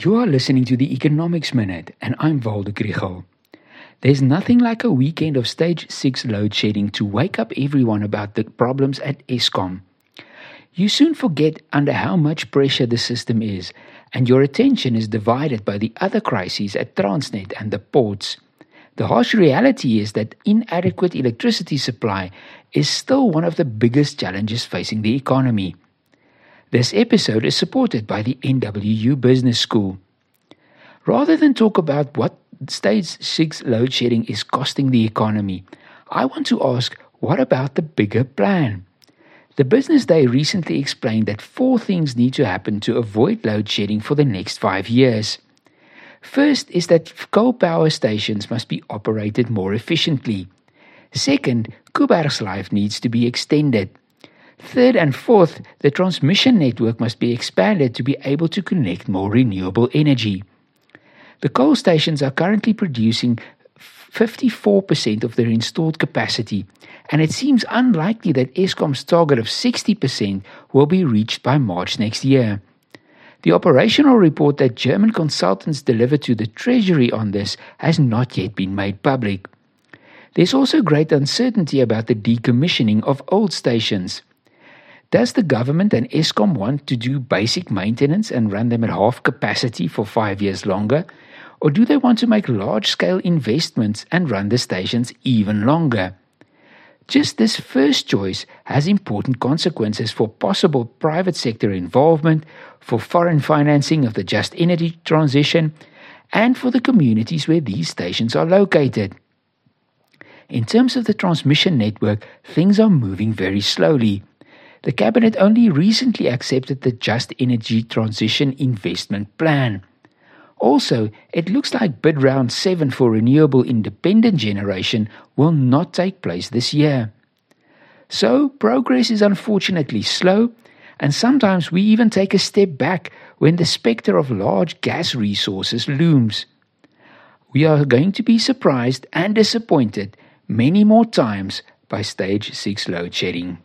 You are listening to the Economics Minute, and I'm Waldo. There's nothing like a weekend of stage 6 load shedding to wake up everyone about the problems at Eskom. You soon forget under how much pressure the system is, and your attention is divided by the other crises at Transnet and the ports. The harsh reality is that inadequate electricity supply is still one of the biggest challenges facing the economy. This episode is supported by the NWU Business School. Rather than talk about what stage 6 load shedding is costing the economy, I want to ask what about the bigger plan? The Business Day recently explained that four things need to happen to avoid load shedding for the next five years. First is that coal power stations must be operated more efficiently. Second, Koeberg's life needs to be extended. Third and fourth, the transmission network must be expanded to be able to connect more renewable energy. The coal stations are currently producing 54% of their installed capacity, and it seems unlikely that Eskom's target of 60% will be reached by March next year. The operational report that German consultants delivered to the Treasury on this has not yet been made public. There's also great uncertainty about the decommissioning of old stations. Does the government and Eskom want to do basic maintenance and run them at half capacity for five years longer? Or do they want to make large scale investments and run the stations even longer? Just this first choice has important consequences for possible private sector involvement, for foreign financing of the just energy transition, and for the communities where these stations are located. In terms of the transmission network, things are moving very slowly. The Cabinet only recently accepted the Just Energy Transition Investment Plan. Also, it looks like bid round 7 for renewable independent generation will not take place this year. So, progress is unfortunately slow, and sometimes we even take a step back when the spectre of large gas resources looms. We are going to be surprised and disappointed many more times by stage 6 load shedding.